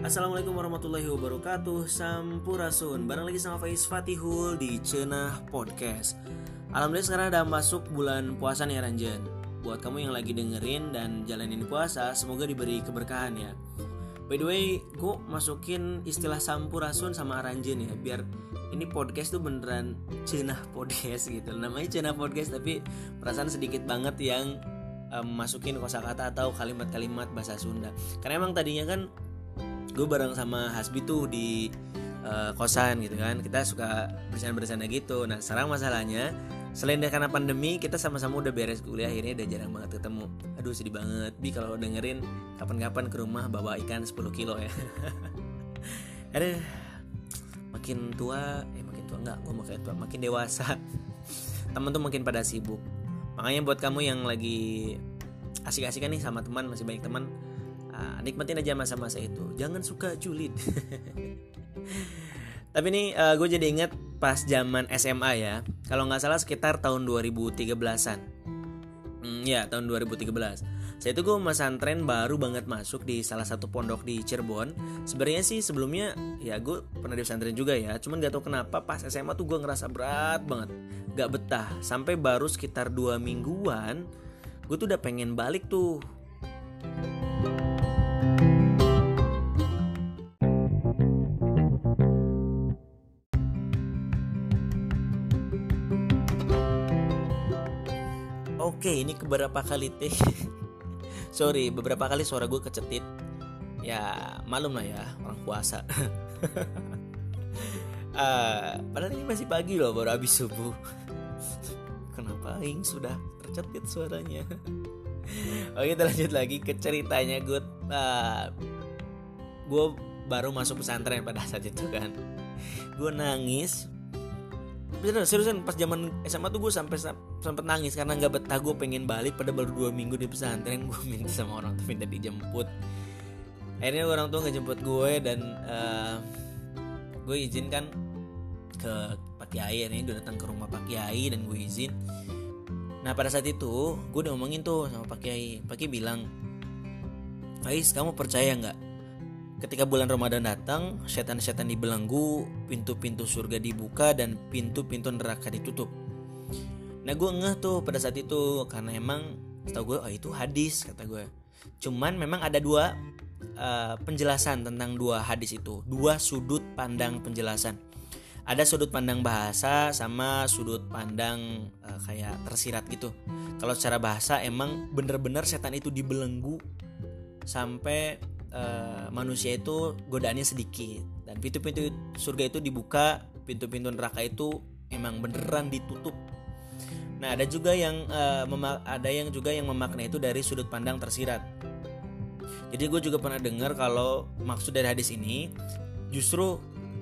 Assalamualaikum warahmatullahi wabarakatuh. Sampurasun. Barang lagi sama Faiz Fatihul di Cenah Podcast. Alhamdulillah sekarang udah masuk bulan puasa nih Ranjan. Buat kamu yang lagi dengerin dan jalanin puasa Semoga diberi keberkahan ya. By the way, gue masukin istilah Sampurasun sama Ranjan ya Biar ini podcast tuh beneran Cenah Podcast gitu. Namanya Cenah Podcast tapi perasaan sedikit banget yang um, masukin kosakata atau kalimat-kalimat bahasa Sunda. Karena emang tadinya kan gue bareng sama Hasbi tuh di uh, kosan gitu kan. Kita suka bersana-bersana gitu. Nah sekarang masalahnya selain karena pandemi kita sama-sama udah beres kuliah. Akhirnya udah jarang banget ketemu. Aduh sedih banget. Bi kalau dengerin kapan-kapan ke rumah bawa ikan 10 kilo ya. Aduh makin tua eh makin tua. Enggak gue makin tua. Makin dewasa. Temen tuh makin pada sibuk. Makanya buat kamu yang lagi asik-asikan nih sama teman masih banyak teman uh, nikmatin aja masa-masa itu. Jangan suka julid. Tapi nih uh, gue jadi inget pas zaman SMA ya. Kalau nggak salah sekitar tahun 2013an hmm, ya tahun 2013 saya itu gue pesantren baru banget masuk di salah satu pondok di Cirebon. Sebenarnya sih sebelumnya ya gue pernah di pesantren juga ya. Cuman gak tau kenapa pas SMA tuh gue ngerasa berat banget. Gak betah. Sampai baru sekitar dua mingguan gue tuh udah pengen balik tuh Oke, ini keberapa kali teh? Sorry, beberapa kali suara gue kecetit. Ya, malum lah ya, orang puasa. uh, padahal ini masih pagi loh, baru habis subuh. Kenapa Ing sudah tercetit suaranya? Oke, kita lanjut lagi ke ceritanya gue. Uh, gue baru masuk pesantren pada saat itu kan. Gue nangis bener seriusan pas zaman SMA tuh gue sampai sempet nangis karena nggak betah gue pengen balik pada baru dua minggu di pesantren gue minta sama orang tuh minta dijemput. Akhirnya orang tua ngejemput gue dan uh, gue izinkan ke Pak Kiai ini gue datang ke rumah Pak Kiai dan gue izin. Nah pada saat itu gue udah ngomongin tuh sama Pak Kiai Pak Kiai bilang Faiz kamu percaya nggak Ketika bulan Ramadan datang, setan-setan dibelenggu, pintu-pintu surga dibuka dan pintu-pintu neraka ditutup. Nah gue ngeh tuh pada saat itu karena emang setahu gue oh itu hadis kata gue. Cuman memang ada dua uh, penjelasan tentang dua hadis itu, dua sudut pandang penjelasan. Ada sudut pandang bahasa sama sudut pandang uh, kayak tersirat gitu. Kalau secara bahasa emang bener-bener setan itu dibelenggu sampai uh, manusia itu godaannya sedikit dan pintu-pintu surga itu dibuka pintu-pintu neraka itu emang beneran ditutup nah ada juga yang uh, ada yang juga yang memaknai itu dari sudut pandang tersirat jadi gue juga pernah dengar kalau maksud dari hadis ini justru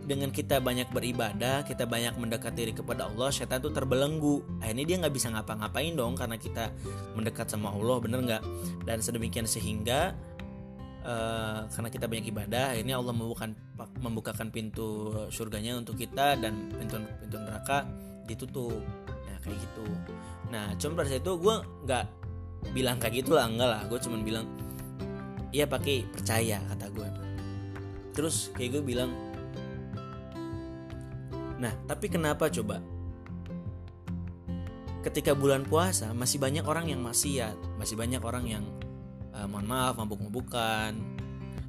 dengan kita banyak beribadah, kita banyak mendekat diri kepada Allah, setan itu terbelenggu. Akhirnya dia nggak bisa ngapa-ngapain dong karena kita mendekat sama Allah, bener nggak? Dan sedemikian sehingga uh, karena kita banyak ibadah ini Allah membukakan membukakan pintu surganya untuk kita dan pintu pintu neraka ditutup. Ya kayak gitu. Nah cuma pada saat itu gue nggak bilang kayak gitu lah enggak lah. Gue cuma bilang iya pakai percaya kata gue terus kayak gue bilang nah tapi kenapa coba? Ketika bulan puasa masih banyak orang yang maksiat masih banyak orang yang uh, mohon maaf mabuk-mabukan.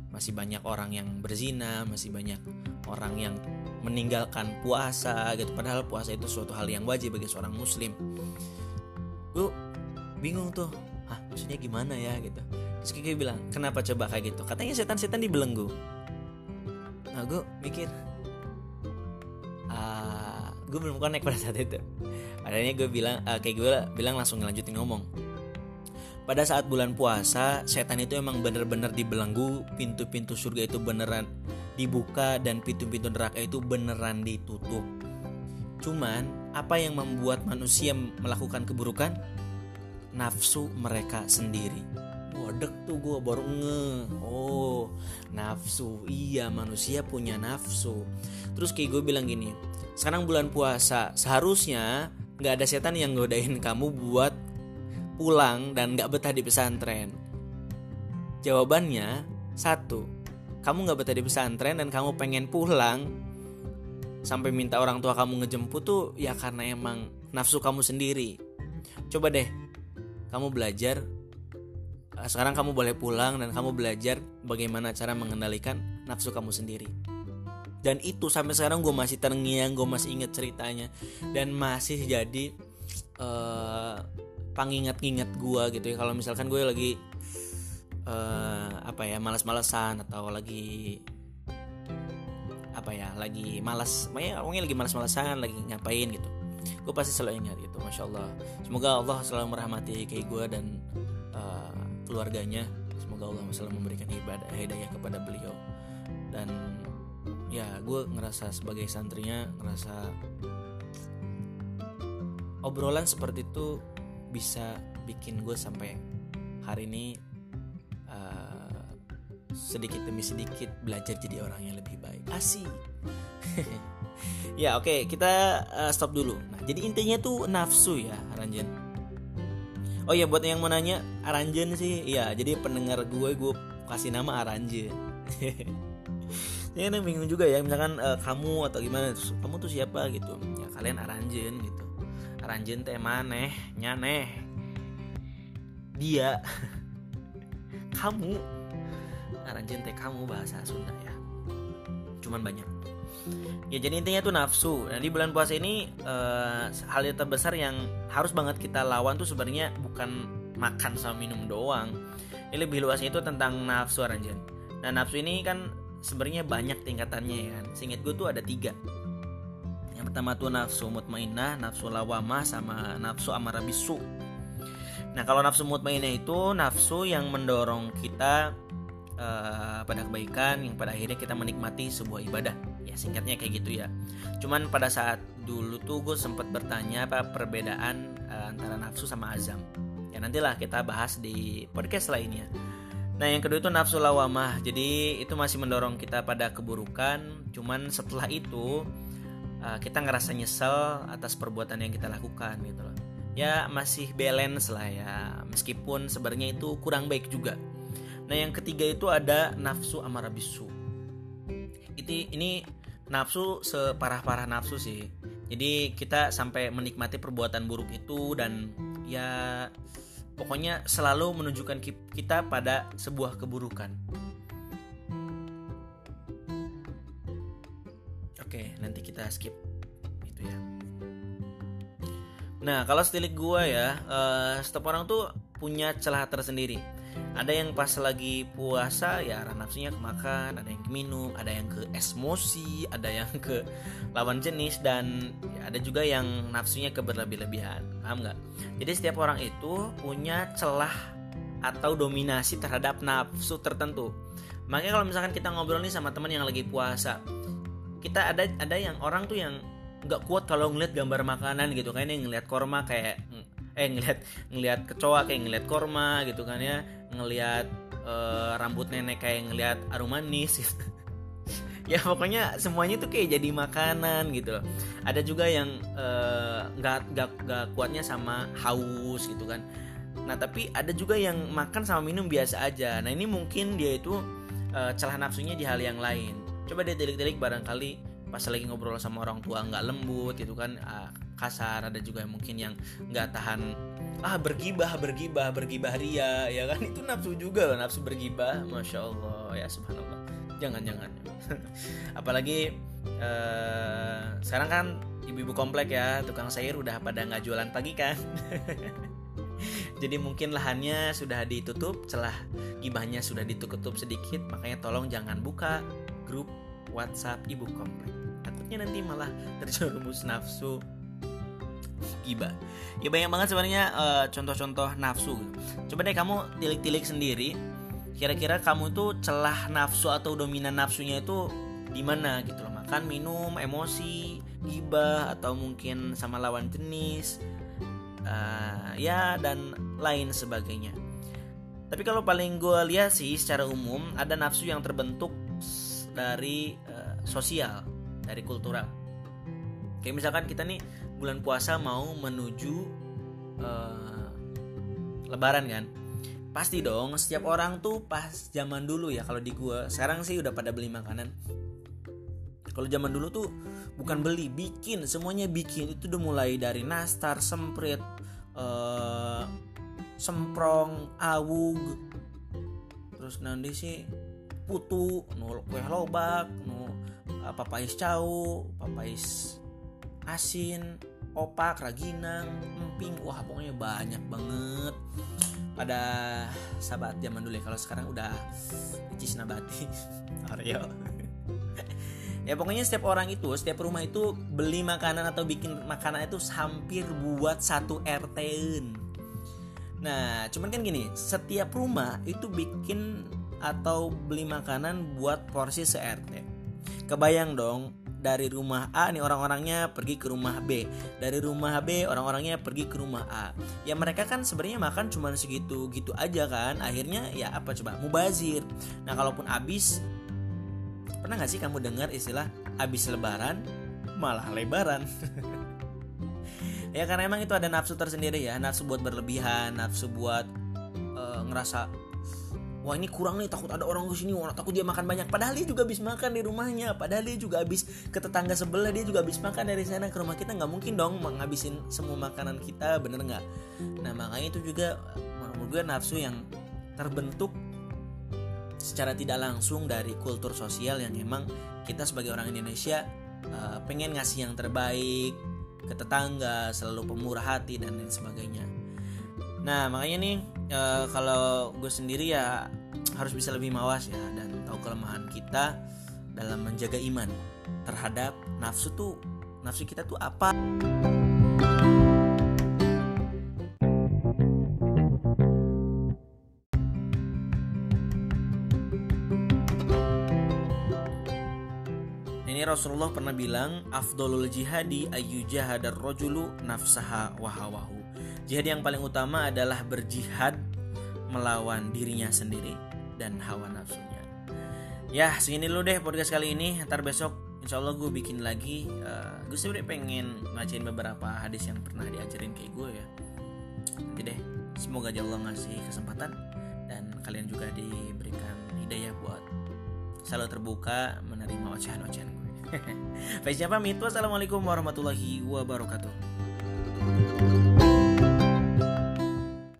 Masih banyak orang yang berzina masih banyak orang yang meninggalkan puasa gitu. Padahal puasa itu suatu hal yang wajib bagi seorang muslim. Gue bingung tuh. Ah maksudnya gimana ya gitu. Terus Kiki bilang kenapa coba kayak gitu? Katanya setan-setan dibelenggu. Nah gue mikir ah gue belum connect pada saat itu. Adanya gue bilang uh, kayak gue bilang langsung ngelanjutin ngomong pada saat bulan puasa setan itu emang bener-bener dibelenggu pintu-pintu surga itu beneran dibuka dan pintu-pintu neraka itu beneran ditutup. Cuman apa yang membuat manusia melakukan keburukan? Nafsu mereka sendiri. Wadek tuh gue baru nge. Oh nafsu. Iya manusia punya nafsu. Terus kayak gue bilang gini Sekarang bulan puasa Seharusnya nggak ada setan yang godain kamu buat pulang dan gak betah di pesantren? Jawabannya satu, kamu nggak betah di pesantren dan kamu pengen pulang. Sampai minta orang tua kamu ngejemput tuh ya karena emang nafsu kamu sendiri. Coba deh kamu belajar eh, sekarang kamu boleh pulang dan kamu belajar bagaimana cara mengendalikan nafsu kamu sendiri. Dan itu sampai sekarang gue masih terngiang gue masih inget ceritanya. Dan masih jadi uh, pangingat-ingat gue gitu ya. Kalau misalkan gue lagi uh, apa ya malas-malesan atau lagi apa ya lagi malas makanya pokoknya lagi malas-malasan lagi ngapain gitu gue pasti selalu ingat gitu masya Allah. Semoga Allah selalu merahmati kayak gue dan uh, keluarganya. Semoga Allah selalu memberikan ibadah hidayah kepada beliau. Dan ya gue ngerasa sebagai santrinya ngerasa obrolan seperti itu bisa bikin gue sampai hari ini sedikit demi sedikit belajar jadi orang yang lebih baik. Asik. Ya oke okay, kita uh, stop dulu. Nah jadi intinya tuh nafsu ya Aranjen. Oh ya buat yang mau nanya Aranjen sih ya jadi pendengar gue gue kasih nama Aranjen. Ya kan bingung juga ya misalkan uh, kamu atau gimana kamu tuh siapa? gitu. Ya kalian Aranjen gitu Aranjen teh maneh nyaneh. Dia kamu. Aranjen teh kamu bahasa Sunda ya. Cuman banyak. Ya jadi intinya tuh nafsu. Nah di bulan puasa ini uh, hal yang terbesar yang harus banget kita lawan tuh sebenarnya bukan makan sama minum doang. Ini lebih luasnya itu tentang nafsu Aranjen nah nafsu ini kan sebenarnya banyak tingkatannya ya kan. Singkat gue tuh ada tiga yang pertama tuh nafsu mutmainah nafsu lawamah sama nafsu amarah bisu. Nah kalau nafsu mutmainah itu nafsu yang mendorong kita uh, pada kebaikan yang pada akhirnya kita menikmati sebuah ibadah. Ya singkatnya kayak gitu ya. Cuman pada saat dulu tuh gue sempat bertanya apa perbedaan uh, antara nafsu sama azam. Ya nantilah kita bahas di podcast lainnya. Nah yang kedua itu nafsu lawamah. Jadi itu masih mendorong kita pada keburukan. Cuman setelah itu uh, kita ngerasa nyesel atas perbuatan yang kita lakukan gitu loh ya masih balance lah ya meskipun sebenarnya itu kurang baik juga Nah yang ketiga itu ada nafsu amarah bisu. Itu ini nafsu separah-parah nafsu sih. Jadi kita sampai menikmati perbuatan buruk itu dan ya pokoknya selalu menunjukkan kita pada sebuah keburukan. Kita skip itu ya. Nah, kalau stilik gua ya, uh, setiap orang tuh punya celah tersendiri. Ada yang pas lagi puasa ya arah nafsunya ke makan ada yang ke minum ada yang ke esmosi ada yang ke lawan jenis dan ya, ada juga yang nafsunya ke berlebih-lebihan. Paham jadi setiap orang itu punya celah atau dominasi terhadap nafsu tertentu. Makanya kalau misalkan kita ngobrol nih sama teman yang lagi puasa kita ada ada yang orang tuh yang nggak kuat kalau ngeliat gambar makanan gitu kan yang ngeliat korma kayak eh ngeliat ngeliat kecoa kayak ngeliat korma gitu kan ya ngelihat uh, rambut nenek kayak ngelihat arum manis gitu. ya pokoknya semuanya tuh kayak jadi makanan gitu loh. Ada juga yang eh, nggak nggak nggak kuatnya sama haus gitu kan. Nah tapi ada juga yang makan sama minum biasa aja. Nah ini mungkin dia itu uh, celah nafsunya di hal yang lain coba deh telik-telik barangkali pas lagi ngobrol sama orang tua nggak lembut gitu kan uh, kasar. Ada juga yang mungkin yang nggak tahan ah bergibah bergibah bergibah ria ya kan? Itu nafsu juga loh nafsu bergibah. Masya allah. Ya subhanallah. Jangan jangan. Apalagi uh, sekarang kan ibu-ibu komplek ya tukang sayur udah pada nggak jualan pagi kan? Jadi mungkin lahannya sudah ditutup celah gibahnya sudah ditutup sedikit makanya tolong jangan buka grup WhatsApp ibu komplek. Takutnya nanti malah terjerumus nafsu gibah ya banyak banget sebenarnya uh, contoh-contoh nafsu coba deh kamu tilik-tilik sendiri kira-kira kamu tuh celah nafsu atau dominan nafsunya itu di mana gitu loh. Makan minum emosi gibah atau mungkin sama lawan jenis uh, ya dan lain sebagainya. Tapi kalau paling gue lihat sih secara umum ada nafsu yang terbentuk dari uh, sosial dari kultural. Kayak misalkan kita nih bulan puasa mau menuju uh, lebaran kan? Pasti dong setiap orang tuh pas zaman dulu ya kalau di gua. Sekarang sih udah pada beli makanan. Kalau zaman dulu tuh bukan beli bikin. Semuanya bikin. Itu udah mulai dari nastar semprit uh, semprong awug. Terus nanti sih putu nu kue lobak nu uh, papais cau papais asin opak raginang emping. Wah pokoknya banyak banget. Pada sahabat zaman dulu ya kalau sekarang udah cis nabati Aryo ya pokoknya setiap orang itu setiap rumah itu beli makanan atau bikin makanan itu hampir buat satu RT nah cuman kan gini setiap rumah itu bikin atau beli makanan buat porsi se RT kebayang dong dari rumah A nih orang-orangnya pergi ke rumah B. Dari rumah B orang-orangnya pergi ke rumah A. Ya mereka kan sebenarnya makan cuma segitu gitu aja kan. Akhirnya ya apa coba? Mubazir. Nah kalaupun habis pernah nggak sih kamu dengar istilah habis lebaran malah lebaran ya karena emang itu ada nafsu tersendiri ya. Nafsu buat berlebihan nafsu buat uh, ngerasa wah ini kurang nih takut ada orang ke sini wah takut dia makan banyak. Padahal dia juga habis makan di rumahnya. Padahal dia juga habis ke tetangga sebelah. Dia juga habis makan dari sana ke rumah kita. Nggak mungkin dong menghabisin semua makanan kita bener nggak? Nah makanya itu juga menurut gue nafsu yang terbentuk secara tidak langsung dari kultur sosial yang emang kita sebagai orang Indonesia uh, pengen ngasih yang terbaik ke tetangga selalu pemurah hati dan lain sebagainya nah makanya nih uh, kalau gue sendiri ya harus bisa lebih mawas ya dan tahu kelemahan kita dalam menjaga iman terhadap nafsu tuh nafsu kita tuh apa? Ini Rasulullah pernah bilang afdolul jihadi ayu jahadar rojulu nafsaha wahawahu Jihad yang paling utama adalah berjihad melawan dirinya sendiri dan hawa nafsunya. Ya, segini dulu deh podcast kali ini. Ntar besok insya Allah gue bikin lagi. Uh, gue sebenernya pengen ngajarin beberapa hadis yang pernah diajarin kayak gue ya. Nanti deh, semoga Allah ngasih kesempatan dan kalian juga diberikan hidayah buat selalu terbuka menerima ocehan-ocehan gue. Faiznya pamit. Wassalamualaikum warahmatullahi wabarakatuh.